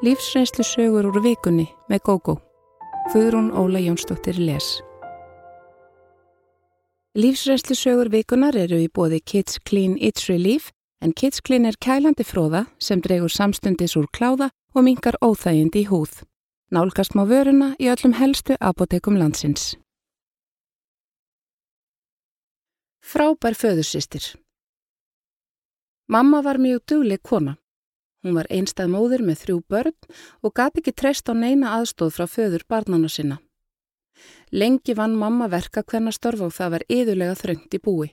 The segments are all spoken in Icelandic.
Lífsreynslu sögur úr vikunni með GóGó. Guðrún Óla Jónsdóttir les. Lífsreynslu sögur vikunar eru í bóði Kids Clean It's Relief en Kids Clean er kælandi fróða sem dregur samstundis úr kláða og mingar óþægindi í húð. Nálgast má vöruna í öllum helstu apotekum landsins. Frábær föðursýstir Mamma var mjög dugleg kona. Hún var einstað móður með þrjú börn og gati ekki treyst á neina aðstóð frá föður barnana sinna. Lengi vann mamma verka hvenna störf og það var yðurlega þröngt í búi.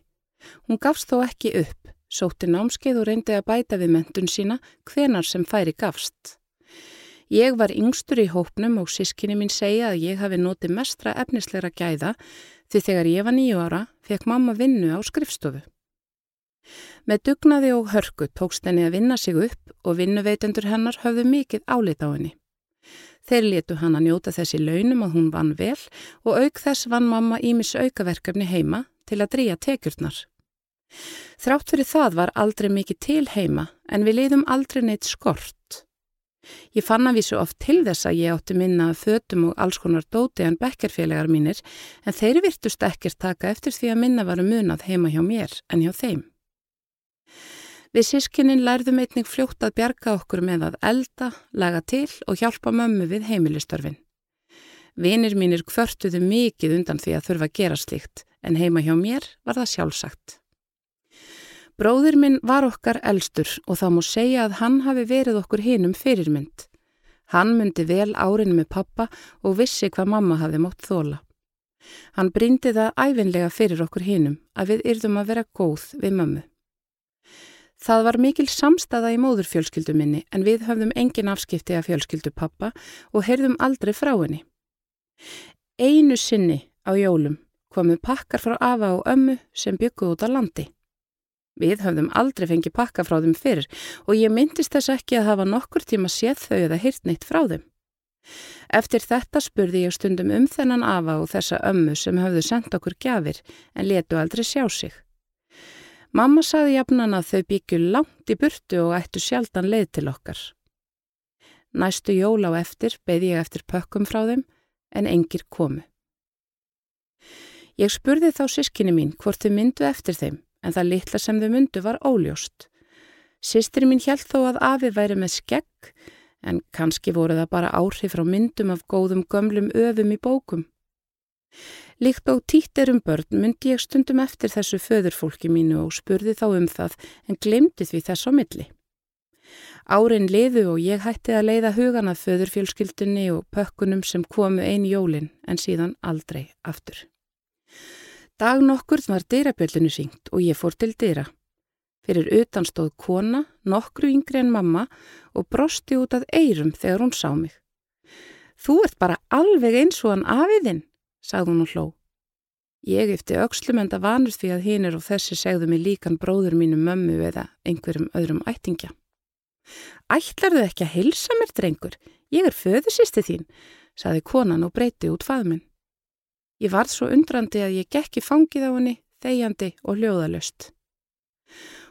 Hún gafst þó ekki upp, sótti námskeið og reyndi að bæta við mentun sína hvenar sem færi gafst. Ég var yngstur í hópnum og sískinni mín segja að ég hafi notið mestra efnisleira gæða því þegar ég var nýju ára fekk mamma vinnu á skrifstofu. Með dugnaði og hörku tókst henni að vinna sig upp og vinnuveitendur hennar höfðu mikið álit á henni. Þeir letu hann að njóta þessi launum að hún vann vel og auk þess vann mamma ímis aukaverkefni heima til að drýja tekjurnar. Þrátt fyrir það var aldrei mikið til heima en við leiðum aldrei neitt skort. Ég fann að vísu oft til þess að ég átti minna fötum og alls konar dóti en bekkerfélagar mínir en þeir virtust ekkert taka eftir því að minna varu munað heima hjá mér en hjá þeim. Við sískinin lærðum einnig fljótt að bjarga okkur með að elda, laga til og hjálpa mömmu við heimilistörfin. Vinir mínir kvörtuðu mikið undan því að þurfa að gera slikt en heima hjá mér var það sjálfsagt. Bróðir minn var okkar elstur og þá múr segja að hann hafi verið okkur hinum fyrirmynd. Hann myndi vel árinu með pappa og vissi hvað mamma hafi mótt þóla. Hann brindi það æfinlega fyrir okkur hinum að við yrðum að vera góð við mömmu. Það var mikil samstaða í móðurfjölskyldu minni en við höfðum engin afskipti af fjölskyldu pappa og heyrðum aldrei frá henni. Einu sinni á jólum komuð pakkar frá afa og ömmu sem bygguð út á landi. Við höfðum aldrei fengið pakka frá þeim fyrir og ég myndist þess ekki að hafa nokkur tíma séð þau eða hýrt neitt frá þeim. Eftir þetta spurði ég stundum um þennan afa og þessa ömmu sem höfðu sendt okkur gjafir en letu aldrei sjá sig. Mamma saði jafnan að þau byggju langt í burtu og ættu sjaldan leið til okkar. Næstu jól á eftir beði ég eftir pökkum frá þeim en engir komu. Ég spurði þá sískinni mín hvort þau myndu eftir þeim en það litla sem þau myndu var óljóst. Sistri mín held þó að afi væri með skegg en kannski voru það bara áhrif frá myndum af góðum gömlum öfum í bókum. Líkt og títir um börn myndi ég stundum eftir þessu föðurfólki mínu og spurði þá um það en glemdi því þess á milli. Árin liðu og ég hætti að leiða hugan að föðurfjölskyldunni og pökkunum sem komu einn jólin en síðan aldrei aftur. Dag nokkur var dyrabjöldinu syngt og ég fór til dyra. Fyrir utan stóð kona, nokkru yngri en mamma og brosti út að eirum þegar hún sá mig. Þú ert bara alveg eins og hann afiðinn, sagði hún og hló. Ég efti aukslumenda vanur því að hinn er og þessi segðu mig líkan bróður mínu mömmu eða einhverjum öðrum ættingja. Ætlar þau ekki að heilsa mér, drengur? Ég er föðusisti þín, saði konan og breyti út faðminn. Ég varð svo undrandi að ég gekki fangið á henni, þegjandi og hljóðalöst.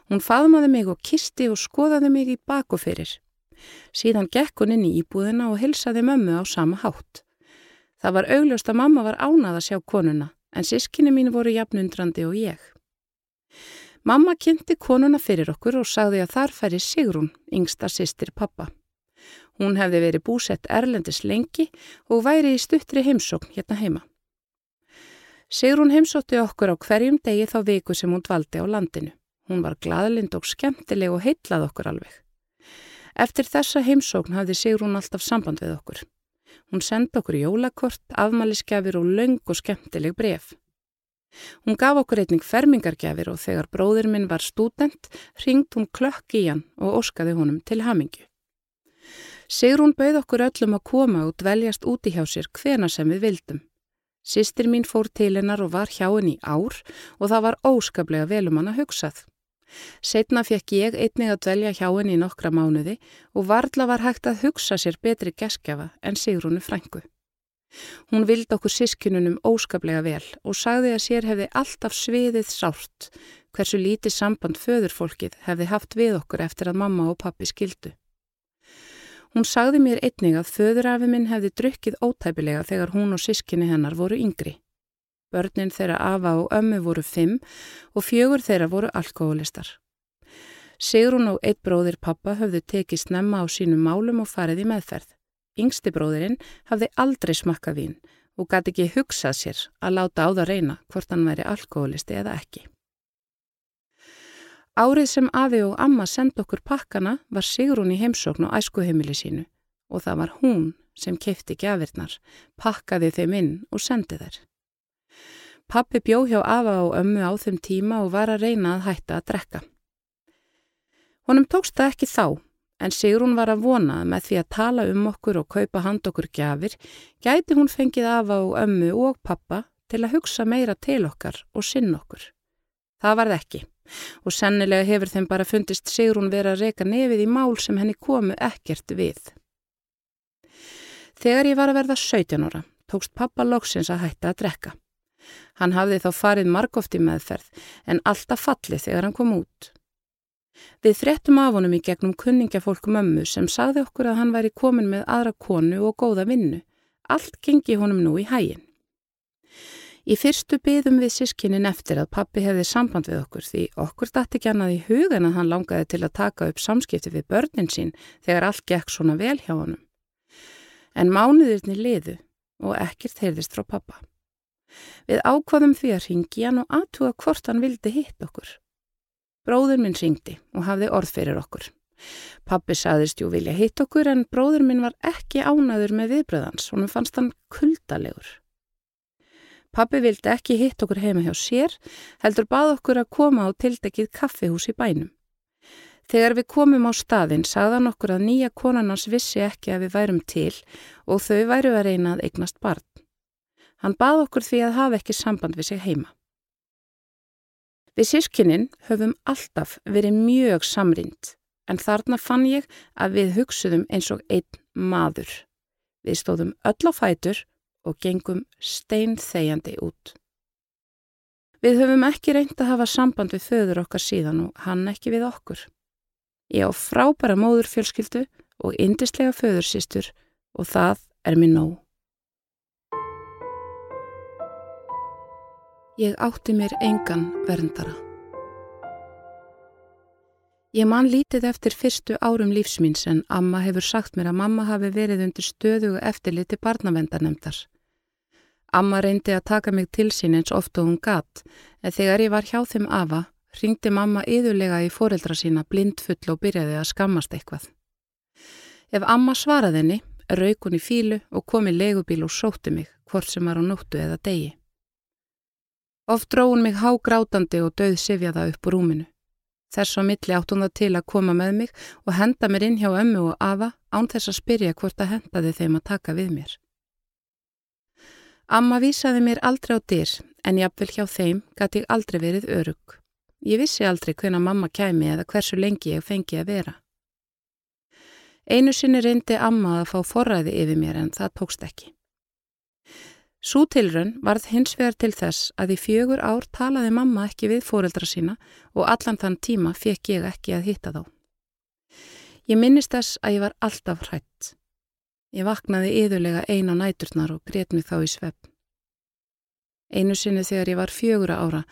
Hún faðmaði mig og kisti og skoðaði mig í baku fyrir. Síðan gekk hún inn í íbúðina og heilsaði mömmu á sama hátt. Það var augljóst að mamma var ánað að sjá konuna, en sískinni mín voru jafnundrandi og ég. Mamma kynnti konuna fyrir okkur og sagði að þar færi Sigrún, yngsta sýstir pappa. Hún hefði verið búsett erlendis lengi og væri í stuttri heimsókn hérna heima. Sigrún heimsótti okkur á hverjum degi þá viku sem hún dvaldi á landinu. Hún var gladlind og skemmtileg og heitlað okkur alveg. Eftir þessa heimsókn hafði Sigrún alltaf samband við okkur. Hún sendi okkur jólakort, afmælisgjafir og laung og skemmtileg bref. Hún gaf okkur einning fermingargjafir og þegar bróður minn var stúdent ringd hún klökk í hann og óskaði honum til hamingju. Sigrún bauð okkur öllum að koma og dveljast úti hjá sér hvena sem við vildum. Sistir mín fór til hennar og var hjá henni ár og það var óskaplega velum hann að hugsað. Setna fekk ég einnig að dvelja hjá henni í nokkra mánuði og varðla var hægt að hugsa sér betri geskjafa en Sigrúnu frængu. Hún vildi okkur sískinunum óskaplega vel og sagði að sér hefði alltaf sviðið sárt hversu lítið samband föðurfólkið hefði haft við okkur eftir að mamma og pappi skildu. Hún sagði mér einnig að föðurafi minn hefði drukkið ótæpilega þegar hún og sískinni hennar voru yngri. Börnin þeirra afa og ömmu voru fimm og fjögur þeirra voru alkoholistar. Sigrun og eitt bróðir pappa höfðu tekið snemma á sínum málum og farið í meðferð. Yngsti bróðirinn hafði aldrei smakkað vín og gæti ekki hugsað sér að láta á það reyna hvort hann væri alkoholisti eða ekki. Árið sem afi og amma senda okkur pakkana var Sigrún í heimsókn og æskuheimili sínu og það var hún sem kefti gafirnar, pakkaði þeim inn og sendi þær. Pappi bjó hjá afa og ömmu á þeim tíma og var að reyna að hætta að drekka. Honum tókst það ekki þá, en Sigrún var að vona að með því að tala um okkur og kaupa hand okkur gafir, gæti hún fengið afa og ömmu og pappa til að hugsa meira til okkar og sinn okkur. Það varð ekki og sennilega hefur þeim bara fundist Sigrún vera að reyka nefið í mál sem henni komu ekkert við. Þegar ég var að verða 17 ára tókst pappa loksins að hætta að drekka. Hann hafði þá farið margóft í meðferð en alltaf fallið þegar hann kom út. Við þrettum af honum í gegnum kunningafólk mömmu sem sagði okkur að hann væri komin með aðra konu og góða vinnu. Allt gengi honum nú í hægin. Í fyrstu byðum við sískinin eftir að pappi hefði samband við okkur því okkur dætti ekki annað í hugan að hann langaði til að taka upp samskipti við börnin sín þegar allt gekk svona vel hjá honum. En mánuðirni liðu og ekkert heyrðist frá pappa. Við ákvaðum því að ringi hann og aðtúa hvort hann vildi hitt okkur. Bróður minn ringdi og hafði orð fyrir okkur. Pappi saðist jú vilja hitt okkur en bróður minn var ekki ánaður með viðbröðans og hann fannst hann kuldalegur. Pappi vildi ekki hitt okkur heima hjá sér, heldur bað okkur að koma á tildekið kaffihús í bænum. Þegar við komum á staðin sagðan okkur að nýja konarnas vissi ekki að við værum til og þau væru að reyna að eignast barn. Hann bað okkur því að hafa ekki samband við sig heima. Við sískininn höfum alltaf verið mjög samrind en þarna fann ég að við hugsuðum eins og einn maður. Við stóðum öll á fætur og gengum steinþegjandi út. Við höfum ekki reynd að hafa samband við föður okkar síðan og hann ekki við okkur. Ég á frábæra móður fjölskyldu og indislega föðursýstur og það er mér nóg. Ég átti mér engan verndara. Ég man lítið eftir fyrstu árum lífsmýns en amma hefur sagt mér að mamma hafi verið undir stöðugu eftirliti barnavendarnemdar. Amma reyndi að taka mig til sín eins oft og hún gatt, en þegar ég var hjá þeim afa, ringdi mamma yðurlega í foreldra sína blindfull og byrjaði að skammast eitthvað. Ef amma svaraði henni, rauk hún í fílu og kom í legubíl og sótti mig, hvort sem var á nóttu eða degi. Oft dró hún mig hágrátandi og döð sifjaða upp úr rúminu. Þess á milli átt hún það til að koma með mig og henda mér inn hjá ömmu og afa án þess að spyrja hvort að hendaði þeim að taka við mér. Amma vísaði mér aldrei á dyr en jáfnvel hjá þeim gæti ég aldrei verið örug. Ég vissi aldrei hvena mamma kæmi eða hversu lengi ég fengi að vera. Einu sinni reyndi amma að fá forræði yfir mér en það tókst ekki. Sú tilrönn varð hins vegar til þess að í fjögur ár talaði mamma ekki við fóreldra sína og allan þann tíma fekk ég ekki að hitta þá. Ég minnist þess að ég var alltaf hrætt. Ég vaknaði yðurlega eina næturnar og gret mig þá í svepp. Einu sinni þegar ég var fjögura ára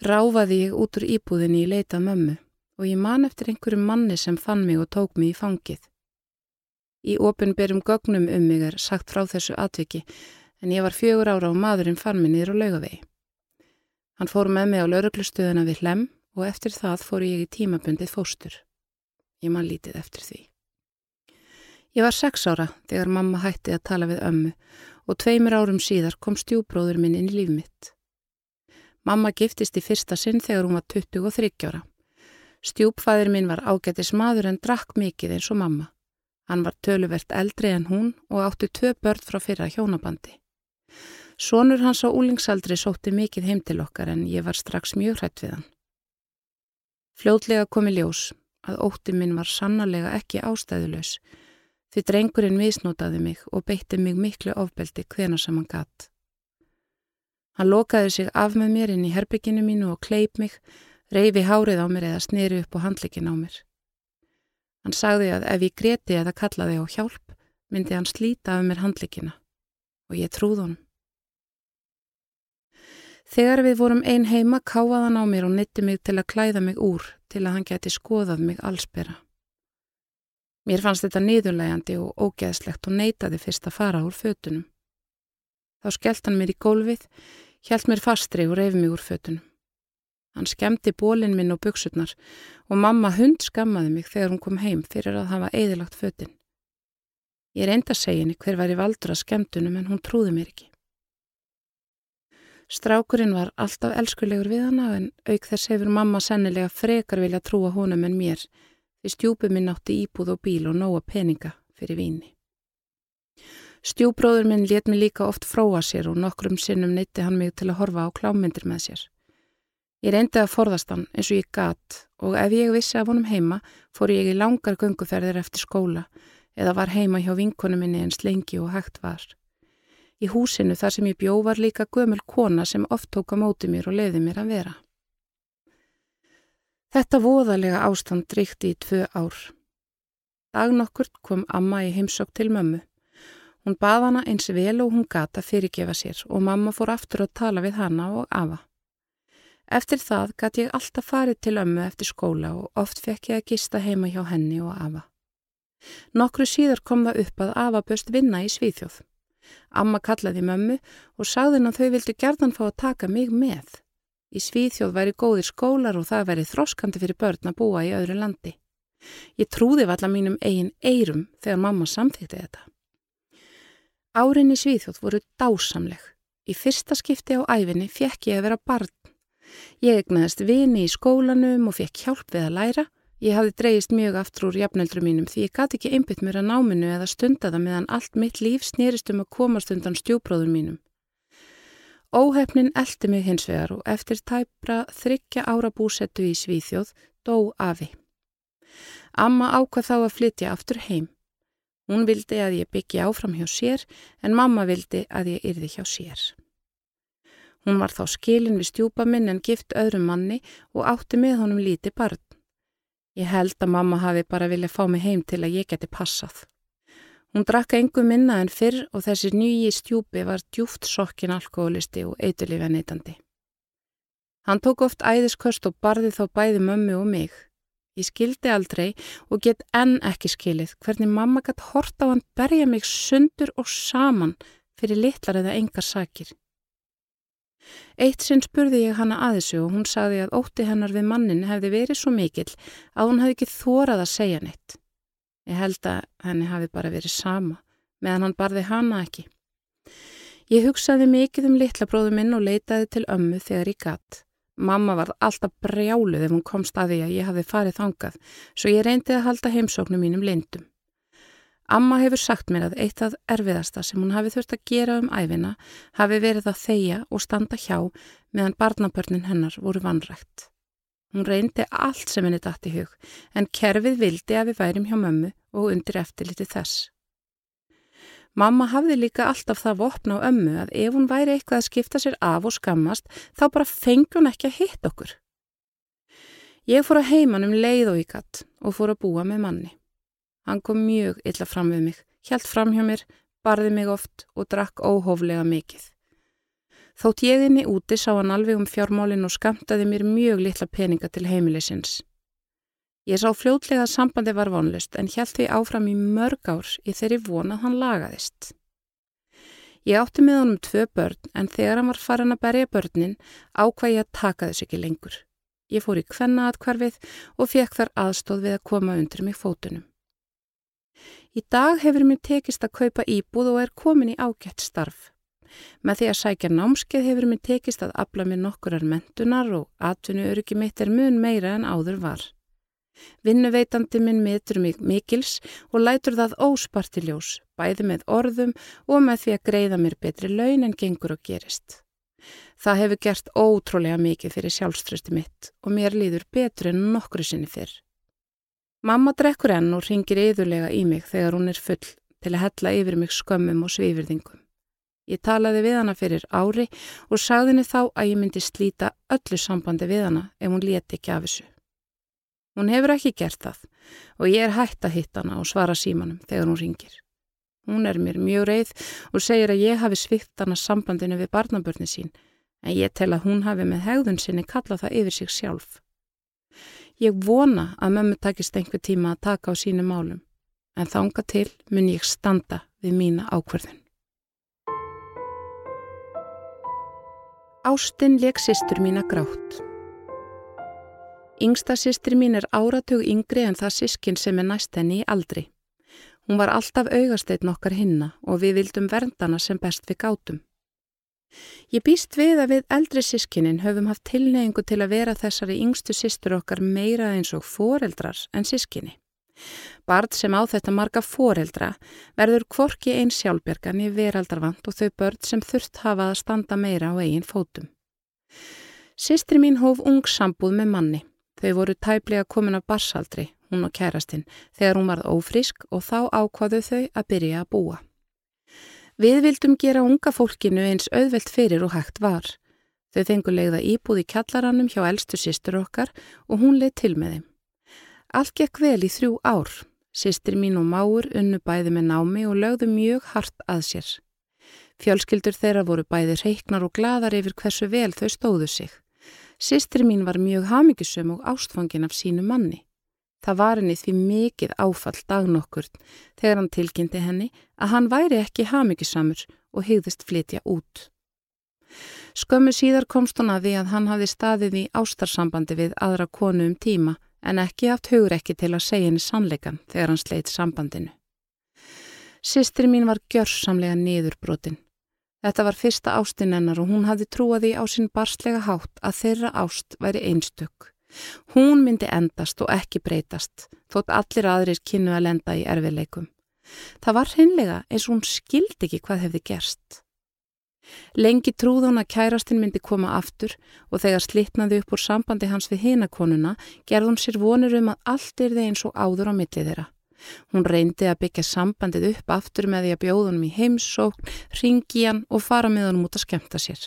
ráfaði ég út úr íbúðinni í leita mömmu og ég man eftir einhverjum manni sem fann mig og tók mig í fangið. Í ofinberum gögnum um mig er sagt frá þessu atviki en ég var fjögur ára og maðurinn fann mig niður á laugavegi. Hann fór með mig á lauruglustöðuna við hlem og eftir það fór ég í tímabundið fóstur. Ég man lítið eftir því. Ég var sex ára þegar mamma hætti að tala við ömmu og tveimur árum síðar kom stjúbróður minn inn í líf mitt. Mamma giftist í fyrsta sinn þegar hún var 23 ára. Stjúbfæðir minn var ágættis maður en drakk mikið eins og mamma. Hann var töluvert eldri en hún og átti tvö börn frá fyrra hjónabandi. Sónur hans á úlingsaldri sótti mikið heim til okkar en ég var strax mjög hrætt við hann. Fljótlega komi ljós að ótti minn var sannarlega ekki ástæðulegs Því drengurinn misnótaði mig og beitti mig miklu ofbeldi hvena sem hann gatt. Hann lokaði sig af með mér inn í herbygginu mínu og kleip mig, reyfi hárið á mér eða sneri upp á handleikin á mér. Hann sagði að ef ég greti eða kallaði á hjálp, myndi hann slíta af mér handlikina og ég trúð honum. Þegar við vorum ein heima káað hann á mér og nitti mig til að klæða mig úr til að hann geti skoðað mig allsbera. Mér fannst þetta niðurlægandi og ógeðslegt og neytaði fyrst að fara úr fötunum. Þá skellt hann mér í gólfið, hjælt mér fastri og reyf mig úr fötunum. Hann skemmti bólinn minn og buksutnar og mamma hund skammaði mig þegar hún kom heim fyrir að hafa eðilagt fötinn. Ég reynda að segja henni hver var í valdur að skemmtunum en hún trúði mér ekki. Strákurinn var alltaf elskulegur við hana en auk þess hefur mamma sennilega frekar vilja trúa honum en mér því stjúpið minn átti íbúð og bíl og nóga peninga fyrir víni. Stjúbróður minn let mig líka oft fróa sér og nokkrum sinnum neytti hann mig til að horfa á klámyndir með sér. Ég reyndi að forðast hann eins og ég gatt og ef ég vissi af honum heima fór ég í langar gunguferðir eftir skóla eða var heima hjá vinkonu minni eins lengi og hægt var. Í húsinu þar sem ég bjó var líka gömul kona sem oft tók á móti mér og leiði mér að vera. Þetta voðalega ástand ríkti í tvö ár. Dagnokkurt kom amma í heimsokk til mömmu. Hún bað hana eins vel og hún gata fyrirgefa sér og mamma fór aftur að tala við hana og afa. Eftir það gæti ég alltaf farið til ömmu eftir skóla og oft fekk ég að gista heima hjá henni og afa. Nokkru síðar kom það upp að afa böst vinna í Svíþjóð. Amma kallaði mömmu og sagði hann að þau vildi gerðan fá að taka mig með. Í Svíþjóð væri góðir skólar og það væri þroskandi fyrir börn að búa í öðru landi. Ég trúði valla mínum eigin eirum þegar mamma samþýtti þetta. Árin í Svíþjóð voru dásamleg. Í fyrsta skipti á æfinni fekk ég að vera barn. Ég egnaðist vini í skólanum og fekk hjálp við að læra Ég hafði dreyist mjög aftur úr jafnöldru mínum því ég gati ekki einbytt mér að náminu eða stundaða meðan allt mitt líf snýrist um að komast undan stjúbróður mínum. Óhefnin eldi mig hins vegar og eftir tæpra þryggja ára búsettu í Svíþjóð dó afi. Amma ákvað þá að flytja aftur heim. Hún vildi að ég byggja áfram hjá sér en mamma vildi að ég yrði hjá sér. Hún var þá skilin við stjúpa minn en gift öðrum manni og átti með honum líti barn. Ég held að mamma hafi bara viljað fá mig heim til að ég geti passað. Hún drakka engu minna en fyrr og þessi nýji stjúpi var djúft sokkin alkoholisti og eitulífa neytandi. Hann tók oft æðisköst og barði þá bæði mömmu og mig. Ég skildi aldrei og get enn ekki skilið hvernig mamma gætt hort á hann berja mig sundur og saman fyrir litlar eða engar sakir. Eitt sinn spurði ég hana að þessu og hún sagði að ótti hennar við mannin hefði verið svo mikill að hún hefði ekki þórað að segja neitt. Ég held að henni hafi bara verið sama, meðan hann barði hana ekki. Ég hugsaði mikið um litla bróðu minn og leitaði til ömmu þegar ég gatt. Mamma var alltaf brjáluð ef hún komst að því að ég hafi farið þangað, svo ég reyndi að halda heimsóknum mínum lindum. Amma hefur sagt mér að eitt af erfiðasta sem hún hafi þurft að gera um æfina hafi verið að þeia og standa hjá meðan barnabörnin hennar voru vanrægt. Hún reyndi allt sem henni dætt í hug en kerfið vildi að við værim hjá mömmu og undir eftirliti þess. Mamma hafði líka alltaf það vopna á ömmu að ef hún væri eitthvað að skipta sér af og skammast þá bara fengi hún ekki að hitta okkur. Ég fór að heiman um leið og ykat og fór að búa með manni. Hann kom mjög illa fram við mig, hjælt fram hjá mér, barði mig oft og drakk óhóflega mikið. Þótt ég inni úti sá hann alveg um fjármálinn og skamtaði mér mjög litla peninga til heimilisins. Ég sá fljótlega að sambandi var vonlust en hjælt því áfram í mörg árs í þeirri von að hann lagaðist. Ég átti með honum tvö börn en þegar hann var farin að berja börnin ákvað ég að taka þess ekki lengur. Ég fór í kvenna atkvarfið og fekk þar aðstóð við að koma undir mig fótunum. Í dag hefur mér tekist að kaupa íbúð og er komin í ágætt starf. Með því að sækja námskeið hefur mér tekist að afla mér nokkurar mentunar og atvinnu öryggi mitt er mun meira en áður var. Vinnuveitandi minn mitur mig mikils og lætur það óspartiljós, bæði með orðum og með því að greiða mér betri laun en gengur og gerist. Það hefur gert ótrúlega mikið fyrir sjálfströsti mitt og mér líður betur en nokkru sinni fyrr. Mamma drekkur enn og ringir yðurlega í mig þegar hún er full til að hella yfir mig skömmum og svífyrðingum. Ég talaði við hana fyrir ári og sagði henni þá að ég myndi slíta öllu sambandi við hana ef hún leti ekki af þessu. Hún hefur ekki gert það og ég er hægt að hitta hana og svara símanum þegar hún ringir. Hún er mér mjög reið og segir að ég hafi svikt hana sambandinu við barnabörni sín en ég tel að hún hafi með hegðun sinni kallað það yfir sig sjálf. Ég vona að mömmu takist einhver tíma að taka á sínu málum en þánga til mun ég standa við mína ákverðun. Ástinn leik sýstur mína grátt. Yngsta sýstur mín er áratug yngri en það sískin sem er næst henni í aldri. Hún var alltaf augasteit nokkar hinna og við vildum verndana sem best við gátum. Ég býst við að við eldri sískinin höfum haft tilneyingu til að vera þessari yngstu sýstur okkar meira eins og foreldrar en sískinni. Barð sem á þetta marga foreldra verður kvorki einn sjálfbergan í veraldarvand og þau börn sem þurft hafa að standa meira á eigin fótum. Sistri mín hóf ung sambúð með manni. Þau voru tæplega komin af barsaldri, hún og kærastinn, þegar hún varð ófrísk og þá ákvaðu þau að byrja að búa. Við vildum gera unga fólkinu eins auðvelt fyrir og hægt var. Þau fengu leiða íbúð í kjallaranum hjá eldstu sýstur okkar og hún leið til með þeim. Allt gekk vel í þrjú ár. Sistir mín og máur unnu bæði með námi og lögðu mjög hart að sér. Fjölskyldur þeirra voru bæði reiknar og gladar yfir hversu vel þau stóðu sig. Sistir mín var mjög hamigisum og ástfangin af sínu manni. Það var henni því mikið áfall dagnokkurt þegar hann tilkynnti henni að hann væri ekki hamigisamur og hegðist flytja út. Skömmu síðar komst hann að því að hann hafi staðið í ástarsambandi við aðra konu um tíma en ekki haft hugur ekki til að segja henni sannleikan þegar hann sleitt sambandinu. Sistri mín var gjörsamlega niðurbrotin. Þetta var fyrsta ástin hennar og hún hafði trúaði á sinn barslega hátt að þeirra ást væri einstök. Hún myndi endast og ekki breytast, þótt allir aðrir kynnu að lenda í erfileikum. Það var hreinlega eins og hún skildi ekki hvað hefði gerst. Lengi trúð hún að kærastinn myndi koma aftur og þegar slitnaði upp úr sambandi hans við hinakonuna gerð hún sér vonur um að allt er þeir eins og áður á millið þeirra. Hún reyndi að byggja sambandið upp aftur með því að bjóðunum í heimsókn, ringi hann og fara með honum út að skemta sér.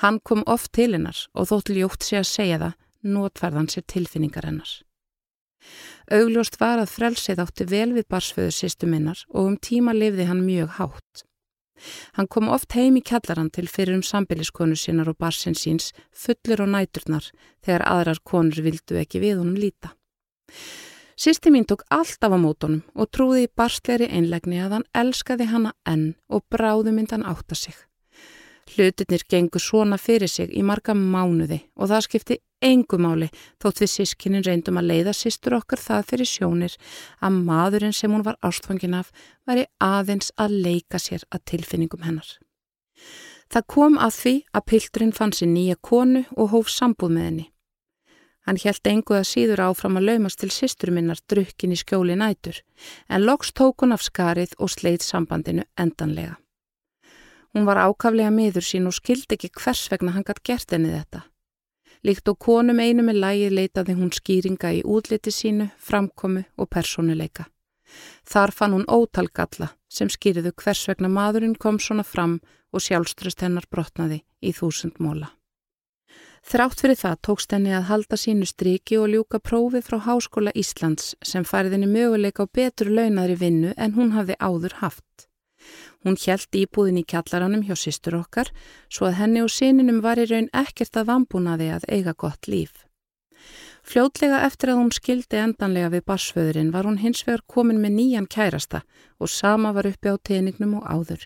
Hann kom oft til hennar og þótt ljótt sé að segja það, notfærðan sér tilfinningar hennar. Augljóst var að frelsið átti vel við barsföðu sýstu minnar og um tíma lifði hann mjög hátt. Hann kom oft heim í kjallaran til fyrir um sambiliskonu sínar og barsin síns fullur og næturnar þegar aðrar konur vildu ekki við honum líta. Sýsti mín tók alltaf á mótonum og trúði í barsleiri einlegni að hann elskaði hanna enn og bráðu myndan átta sig. Hlutinir gengur svona fyrir sig í marga mánuði og það skipti engumáli þótt við sískinin reyndum að leiða sístur okkar það fyrir sjónir að maðurinn sem hún var ástfangin af væri aðeins að leika sér að tilfinningum hennar. Það kom að því að pildurinn fann sér nýja konu og hóf sambúð með henni. Hann helt enguða síður áfram að laumast til sístur minnar drukkin í skjóli nætur en loks tók hún af skarið og sleið sambandinu endanlega. Hún var ákaflega miður sín og skildi ekki hvers vegna hann gætt gert henni þetta. Líkt og konum einu með lægi leitaði hún skýringa í útliti sínu, framkomu og personuleika. Þar fann hún ótalgalla sem skýriðu hvers vegna maðurinn kom svona fram og sjálfströst hennar brotnaði í þúsund móla. Þrátt fyrir það tókst henni að halda sínu striki og ljúka prófi frá Háskóla Íslands sem færðinni möguleika á betur launadri vinnu en hún hafði áður haft. Hún hjælt íbúðin í kjallaranum hjá sýstur okkar svo að henni og síninum var í raun ekkert að vambúnaði að eiga gott líf. Fljótlega eftir að hún skildi endanlega við barsföðurinn var hún hins vegar komin með nýjan kærasta og sama var uppi á teiningnum og áður.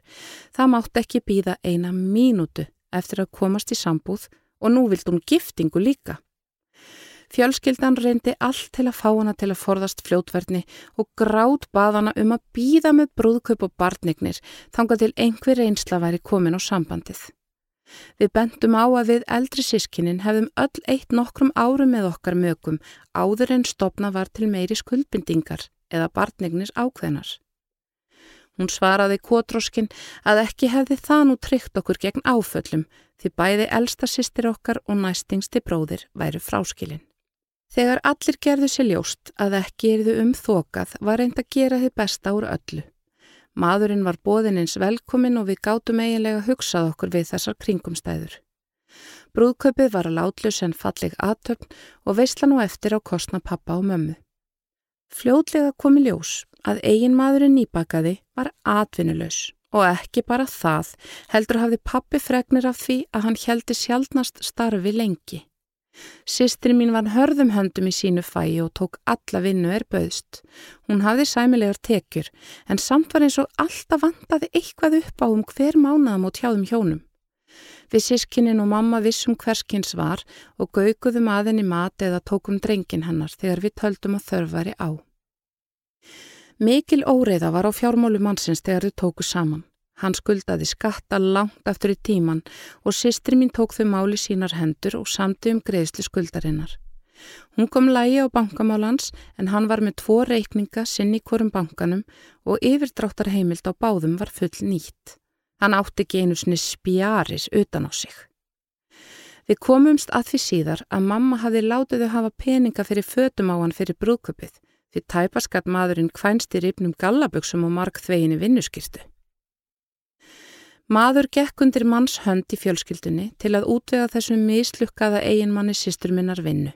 Það mátt ekki býða eina mínútu eftir að komast í sambúð og nú vild hún giftingu líka. Fjölskyldan reyndi allt til að fá hana til að forðast fljótverðni og grátt bað hana um að býða með brúðkaup og barnignir þanga til einhver reynsla væri komin á sambandið. Við bendum á að við eldri sískinin hefðum öll eitt nokkrum árum með okkar mögum áður en stopna var til meiri skuldbindingar eða barnignir ákveðnar. Hún svaraði kótróskin að ekki hefði það nú tryggt okkur gegn áföllum því bæði elsta sýstir okkar og næstingsti bróðir væru fráskilin. Þegar allir gerðu sér ljóst að ekki erðu um þokað var reynd að gera þið besta úr öllu. Maðurinn var bóðinins velkomin og við gátum eiginlega hugsað okkur við þessar kringumstæður. Brúðkaupið var að látlus en falleg aðtöfn og veistla nú eftir á kostna pappa og mömmu. Fljóðlega komi ljós að eigin maðurinn nýbakaði var atvinnulegs og ekki bara það heldur hafði pappi fregnir af því að hann heldi sjálfnast starfi lengi. Sistri mín var hörðum höndum í sínu fæi og tók alla vinnu er bauðst. Hún hafði sæmilegar tekjur en samt var eins og alltaf vandaði eitthvað upp á um hver mánaðam og tjáðum hjónum. Við sískinin og mamma vissum hverskins var og gauguðum aðinni mat eða tókum drengin hennar þegar við töldum að þörfari á. Mikil óreiða var á fjármálu mannsins þegar þau tóku saman. Hann skuldaði skatta langt eftir í tíman og sistri mín tók þau máli sínar hendur og samti um greiðslu skuldarinnar. Hún kom lægi á bankamálans en hann var með tvo reikninga sinn í hverjum bankanum og yfirdráttar heimild á báðum var full nýtt. Hann átti ekki einu sinni spjaris utan á sig. Við komumst að því síðar að mamma hafi látið þau hafa peninga fyrir fötum á hann fyrir brúköpið því tæpaskat maðurinn kvænst í ripnum gallaböksum og mark þveginni vinnuskýrstu. Maður gekk undir manns hönd í fjölskyldunni til að útvega þessum mislukkaða eiginmanni sýstur minnar vinnu.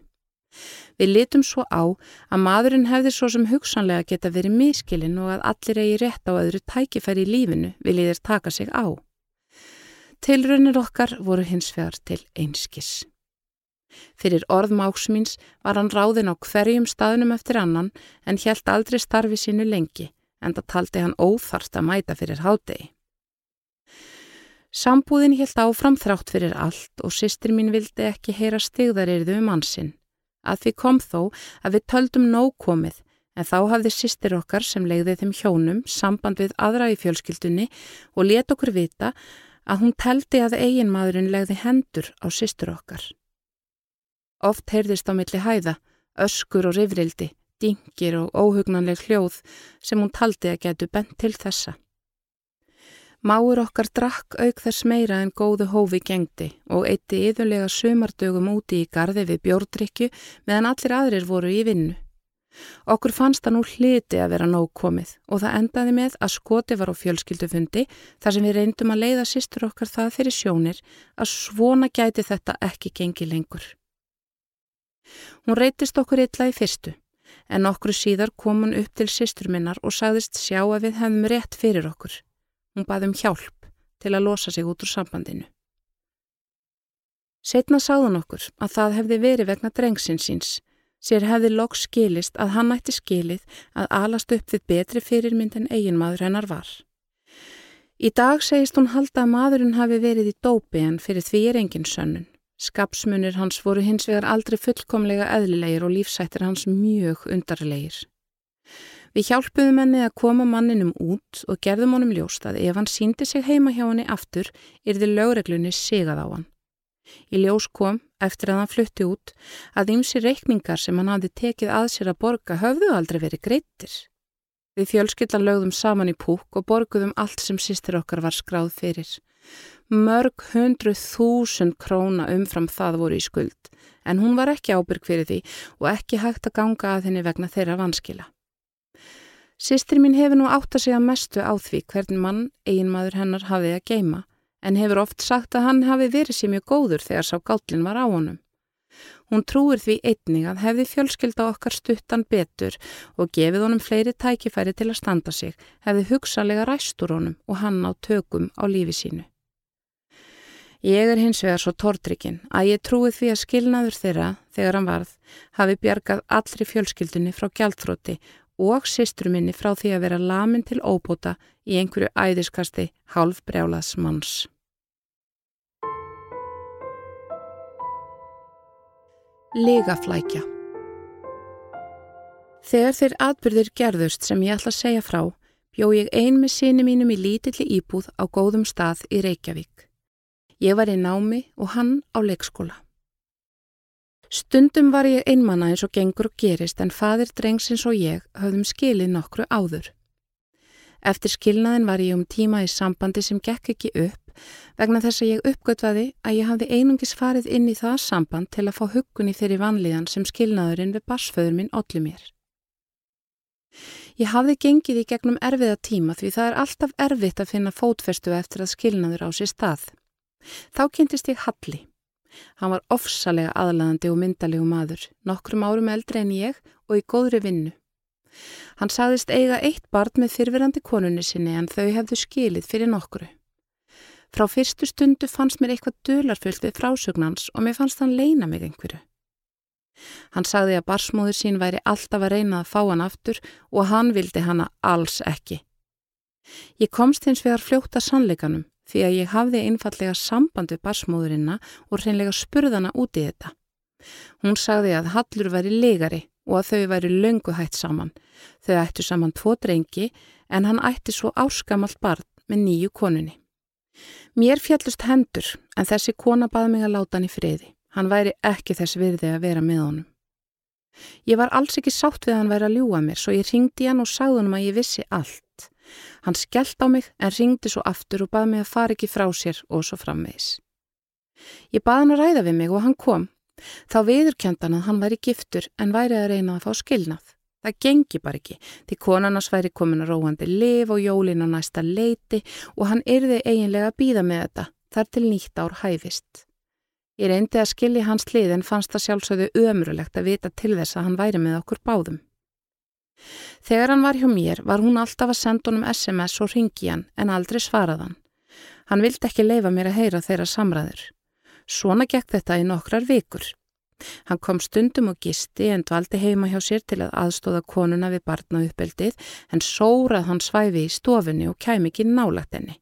Við litum svo á að maðurinn hefði svo sem hugsanlega geta verið miskilinn og að allir eigi rétt á öðru tækifæri í lífinu viljið þeir taka sig á. Tilraunir okkar voru hins vegar til einskis. Fyrir orðmáksmýns var hann ráðin á hverjum staðnum eftir annan en hjælt aldrei starfi sínu lengi en það taldi hann óþarft að mæta fyrir hádegi. Sambúðin hjælt áfram þrátt fyrir allt og sýstir mín vildi ekki heyra stigðarirðu um hansinn. Að því kom þó að við töldum nóg komið en þá hafði sýstir okkar sem legði þeim hjónum samband við aðra í fjölskyldunni og let okkur vita að hún teldi að eiginmaðurinn legði hendur á sýstur okkar. Oft heyrðist á milli hæða, öskur og rifrildi, dingir og óhugnanleg hljóð sem hún taldi að getu bent til þessa. Máur okkar drakk auk þess meira en góðu hófi gengdi og eitti yðurlega sömardögum úti í gardi við bjórdrykju meðan allir aðrir voru í vinnu. Okkur fannst það nú hliti að vera nóg komið og það endaði með að skoti var á fjölskyldufundi þar sem við reyndum að leiða sýstur okkar það fyrir sjónir að svona gæti þetta ekki gengi lengur. Hún reytist okkur illa í fyrstu, en okkur síðar kom hún upp til sýstur minnar og sagðist sjá að við hefðum rétt fyrir okkur. Hún baði um hjálp til að losa sig út úr sambandinu. Setna sáðun okkur að það hefði verið vegna drengsinsins. Sér hefði loks skilist að hann ætti skilið að alast upp við betri fyrirmynd en eiginmaður hennar var. Í dag segist hún halda að maðurinn hafi verið í dópi en fyrir því er engin sönnun. Skapsmunir hans voru hins vegar aldrei fullkomlega eðlilegir og lífsættir hans mjög undarlegir. Við hjálpuðum henni að koma manninum út og gerðum honum ljóst að ef hann síndi sig heima hjá henni aftur, þið lögreglunni sigað á hann. Í ljós kom, eftir að hann flutti út, að ymsi reikningar sem hann hafði tekið að sér að borga höfðu aldrei verið greittir. Við fjölskyldan lögðum saman í púk og borguðum allt sem sýstir okkar var skráð fyrir. Mörg hundru þúsund króna umfram það voru í skuld en hún var ekki ábyrg fyrir því og ekki hægt að ganga að henni vegna þeirra vanskila. Sistri mín hefur nú átt að segja mestu á því hvern mann eiginmaður hennar hafið að geima en hefur oft sagt að hann hafi verið sér mjög góður þegar sá gállin var á honum. Hún trúir því einning að hefði fjölskylda okkar stuttan betur og gefið honum fleiri tækifæri til að standa sig, hefði hugsalega ræstur honum og hann á tökum á lífi sínu. Ég er hins vegar svo tórtrykkin að ég trúi því að skilnaður þeirra, þegar hann varð, hafi bjargað allri fjölskyldunni frá gjaldþrótti og sýstru minni frá því að vera lamin til óbúta í einhverju æðiskasti hálf brjálaðs manns. Ligaflækja Þegar þeir atbyrðir gerðust sem ég ætla að segja frá, bjó ég ein með síni mínum í lítilli íbúð á góðum stað í Reykjavík. Ég var í námi og hann á leikskóla. Stundum var ég einmanna eins og gengur og gerist en fadir drengsins og ég höfðum skilið nokkru áður. Eftir skilnaðin var ég um tíma í sambandi sem gekk ekki upp vegna þess að ég uppgötvaði að ég hafði einungis farið inn í það samband til að fá huggun í þeirri vanlíðan sem skilnaðurinn við basföður minn olli mér. Ég hafði gengið í gegnum erfiða tíma því það er alltaf erfitt að finna fótfestu eftir að skilnaður á sér stað. Þá kynntist ég Halli. Hann var ofsalega aðlæðandi og myndalegu maður, nokkrum árum eldri en ég og í góðri vinnu. Hann sagðist eiga eitt barn með fyrfirandi konunni sinni en þau hefðu skilið fyrir nokkru. Frá fyrstu stundu fannst mér eitthvað dölarfullt við frásögnans og mér fannst hann leina mig einhverju. Hann sagði að barsmóður sín væri alltaf að reyna að fá hann aftur og hann vildi hanna alls ekki. Ég komst hins vegar fljóta sannleikanum því að ég hafði einfallega samband við barsmóðurinna og reynlega spurðana út í þetta. Hún sagði að Hallur væri legari og að þau væri löngu hætt saman. Þau ættu saman tvo drengi en hann ætti svo áskamalt barn með nýju konunni. Mér fjallust hendur en þessi kona baði mig að láta hann í friði. Hann væri ekki þess virði að vera með honum. Ég var alls ekki sátt við að hann væri að ljúa mér svo ég ringdi hann og sagði hann að ég vissi allt. Hann skellt á mig en ringdi svo aftur og baði mig að fara ekki frá sér og svo framvegis. Ég baði hann að ræða við mig og hann kom. Þá viðurkjöndan að hann væri giftur en væri að reyna að fá skilnað. Það gengi bara ekki, því konarnas væri komin að róandi liv og jólin á næsta leiti og hann yrði eiginlega að býða með þetta, þar til nýtt ár hæfist. Ég reyndi að skilji hans lið en fannst það sjálfsögðu ömurulegt að vita til þess að hann væri með okkur báðum. Þegar hann var hjá mér var hún alltaf að senda honum SMS og ringi hann en aldrei svaraðan. Hann vildi ekki leifa mér að heyra þeirra samræður. Svona gekk þetta í nokkrar vikur. Hann kom stundum og gisti en dvaldi heima hjá sér til að aðstóða konuna við barna uppeldið en sórað hann svæfi í stofunni og kæmi ekki nálagt henni.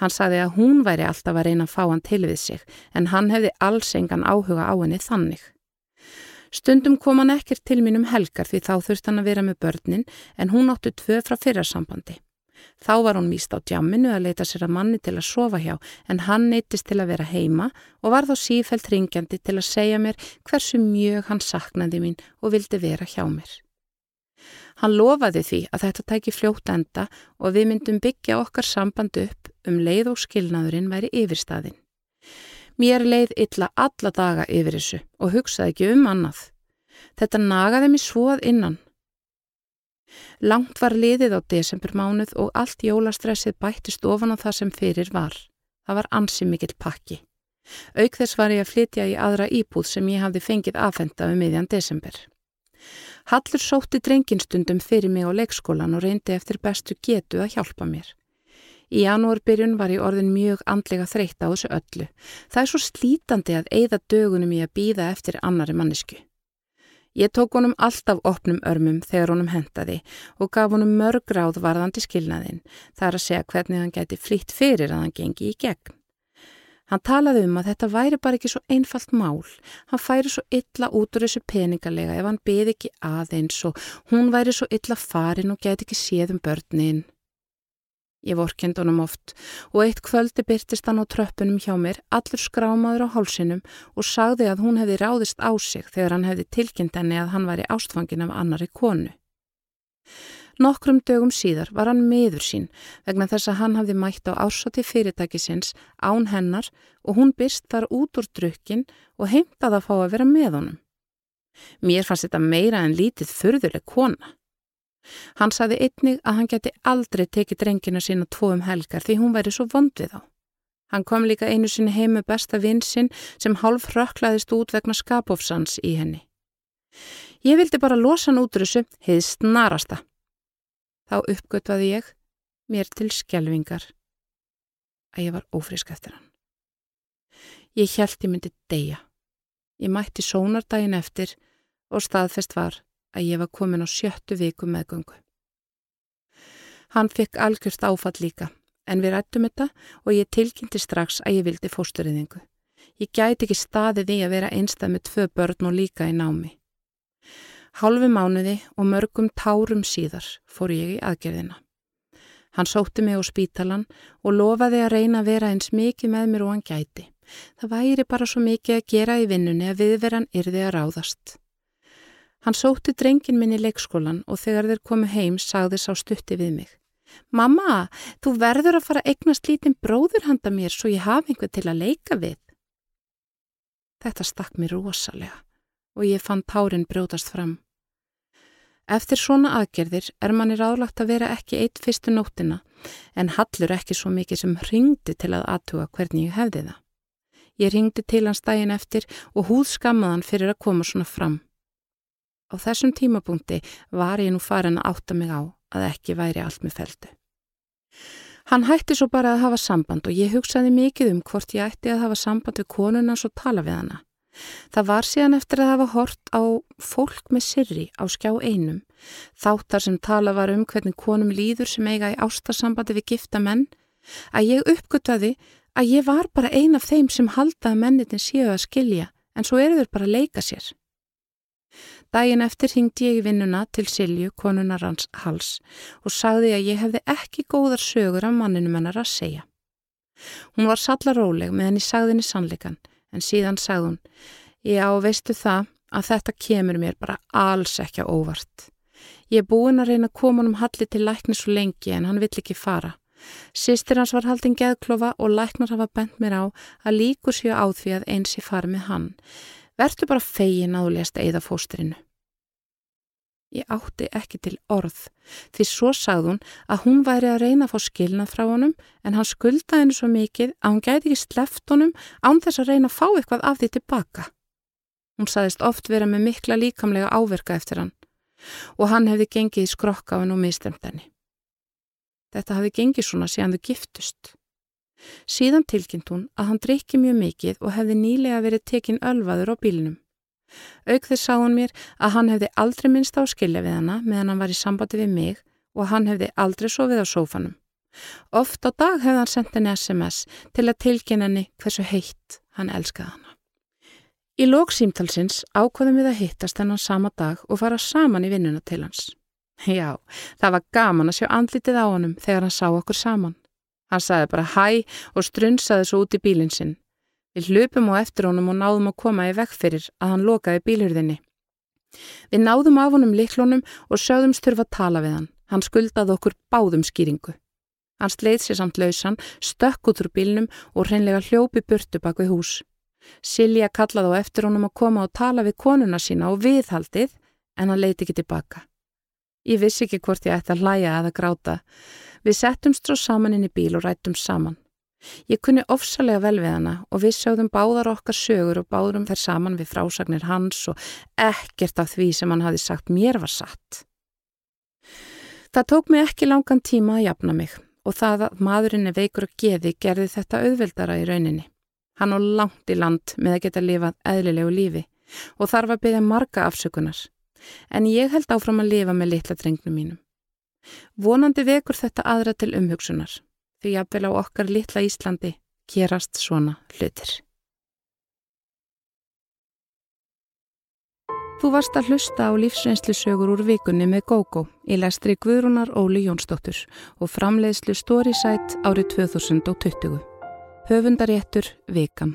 Hann saði að hún væri alltaf að reyna að fá hann til við sig en hann hefði alls engan áhuga á henni þannig. Stundum kom hann ekkert til mín um helgar því þá þurft hann að vera með börnin en hún áttu tvö frá fyrrarsambandi. Þá var hún míst á djamminu að leita sér að manni til að sofa hjá en hann neytist til að vera heima og var þá sífælt ringjandi til að segja mér hversu mjög hann saknaði mín og vildi vera hjá mér. Hann lofaði því að þetta tæki fljótt enda og við myndum byggja okkar samband upp um leið og skilnaðurinn væri yfirstaðin. Mér leið illa alla daga yfir þessu og hugsaði ekki um annað. Þetta nagaði mér svoað innan. Langt var liðið á desembermánuð og allt jólastressið bættist ofan á það sem fyrir var. Það var ansi mikill pakki. Auk þess var ég að flytja í aðra íbúð sem ég hafði fengið aðfenda um miðjan desember. Hallur sótti drenginstundum fyrir mig á leikskólan og reyndi eftir bestu getu að hjálpa mér. Í janúarbyrjun var ég orðin mjög andlega þreytt á þessu öllu. Það er svo slítandi að eigða dögunum í að býða eftir annari mannisku. Ég tók honum alltaf opnum örmum þegar honum hendaði og gaf honum mörg ráð varðandi skilnaðinn. Það er að segja hvernig hann gæti flýtt fyrir að hann gengi í gegn. Hann talaði um að þetta væri bara ekki svo einfalt mál. Hann færi svo illa út úr þessu peningalega ef hann beði ekki aðeins og hún væri svo illa farin og gæti ekki séð um börnin. Ég vorkend honum oft og eitt kvöldi byrtist hann á tröppunum hjá mér, allur skrámaður á hálsinum og sagði að hún hefði ráðist á sig þegar hann hefði tilkynnt henni að hann var í ástfangin af annari konu. Nokkrum dögum síðar var hann meður sín vegna þess að hann hafði mætt á ásati fyrirtækisins án hennar og hún byrst þar út úr drukkin og heimtaði að fá að vera með honum. Mér fannst þetta meira en lítið förðuleg kona. Hann saði einnig að hann geti aldrei tekið drengina sína tvo um helgar því hún væri svo vond við þá. Hann kom líka einu sinni heim með besta vinsinn sem hálf rökklaðist út vegna skapofsans í henni. Ég vildi bara losa hann út þessu, heið snarasta. Þá uppgötvaði ég, mér til skjelvingar, að ég var ófrisk eftir hann. Ég held ég myndi deyja. Ég mætti sónardaginn eftir og staðfest var að ég var komin á sjöttu viku meðgöngu. Hann fekk algjörst áfall líka, en við rættum þetta og ég tilkynnti strax að ég vildi fósturriðingu. Ég gæti ekki staðið í að vera einstað með tvö börn og líka í námi. Hálfu mánuði og mörgum tárum síðar fór ég í aðgerðina. Hann sótti mig á spítalan og lofaði að reyna að vera eins mikið með mér og hann gæti. Það væri bara svo mikið að gera í vinnunni að viðveran yrði að ráðast. Hann sótti drengin minn í leikskólan og þegar þeir komu heim sagði sá stutti við mig. Mamma, þú verður að fara að eignast lítinn bróður handa mér svo ég hafi einhver til að leika við. Þetta stakk mér rosalega og ég fann tárin brjótast fram. Eftir svona aðgerðir er manni ráðlagt að vera ekki eitt fyrstu nóttina en hallur ekki svo mikið sem ringdi til að aðtuga hvernig ég hefði það. Ég ringdi til hans daginn eftir og húð skammaðan fyrir að koma svona fram. Á þessum tímapunkti var ég nú farin að átta mig á að ekki væri allt með feldu. Hann hætti svo bara að hafa samband og ég hugsaði mikið um hvort ég ætti að hafa samband við konunans og tala við hana. Það var síðan eftir að hafa hort á fólk með sirri á skjá einum, þáttar sem tala var um hvernig konum líður sem eiga í ástarsambandi við gifta menn, að ég uppgöttaði að ég var bara ein af þeim sem haldaði mennitin séu að skilja en svo eru þau bara að leika sér. Dægin eftir hingdi ég í vinnuna til Silju, konunar hans hals og sagði að ég hefði ekki góðar sögur af manninu mennar að segja. Hún var sallaróleg með henni sagðinni sannleikan en síðan sagði hún, já veistu það að þetta kemur mér bara alls ekki á óvart. Ég er búin að reyna að koma um halli til lækni svo lengi en hann vill ekki fara. Sistir hans var haldin geðklofa og læknar hafa bent mér á að líku séu á því að eins ég fari með hann. Vertu bara fegin að þú lést eða fóstrinu. Ég átti ekki til orð því svo sagði hún að hún væri að reyna að fá skilnað frá honum en hann skuldaði henni svo mikið að hún gæti ekki sleft honum án þess að reyna að fá eitthvað af því tilbaka. Hún saðist oft vera með mikla líkamlega áverka eftir hann og hann hefði gengið í skrokka á henn og mistemt henni. Þetta hefði gengið svona síðan þau giftust. Síðan tilkynnt hún að hann drikki mjög mikið og hefði nýlega verið tekinn ölvaður á bílinum. Auk þess sá hún mér að hann hefði aldrei minnst á skilja við hana meðan hann var í sambandi við mig og hann hefði aldrei sofið á sófanum. Oft á dag hefði hann sendt henni SMS til að tilkynna henni hversu heitt hann elskaði hana. Í lóksýmtalsins ákvaðum við að hittast hennan sama dag og fara saman í vinnuna til hans. Já, það var gaman að sjá andlitið á honum þegar hann sá okkur saman. Hann sagði bara hæ og strunsaði svo út í bílinn sinn. Við hlupum á eftir honum og náðum að koma í vekk fyrir að hann lokaði bílhurðinni. Við náðum af honum liklónum og sögðumst þurfa að tala við hann. Hann skuldaði okkur báðum skýringu. Hann sleið sér samt lausan, stökk út úr bílnum og hreinlega hljópi burtu bak við hús. Silja kallaði á eftir honum að koma og tala við konuna sína og viðhaldið en hann leiti ekki tilbaka. Ég vissi ekki hvort ég ætti að hlæja eða gráta. Við settumst svo saman inn í bíl og rættum saman. Ég kunni ofsalega vel við hana og við sjáðum báðar okkar sögur og báðum þær saman við frásagnir hans og ekkert af því sem hann hafi sagt mér var satt. Það tók mig ekki langan tíma að jafna mig og það að maðurinn er veikur og geði gerði þetta auðveldara í rauninni. Hann á langt í land með að geta lifað eðlilegu lífi og þarf að byggja marga afsökunar. En ég held áfram að lifa með litla drengnum mínum. Vonandi vekur þetta aðra til umhugsunar því jafnvel á okkar litla Íslandi gerast svona hlutir. Þú varst að hlusta á lífsreynslusögur úr vikunni með GóGó í lestri Guðrúnar Óli Jónsdóttur og framleiðslu Storysight árið 2020. Höfundaréttur Vikan.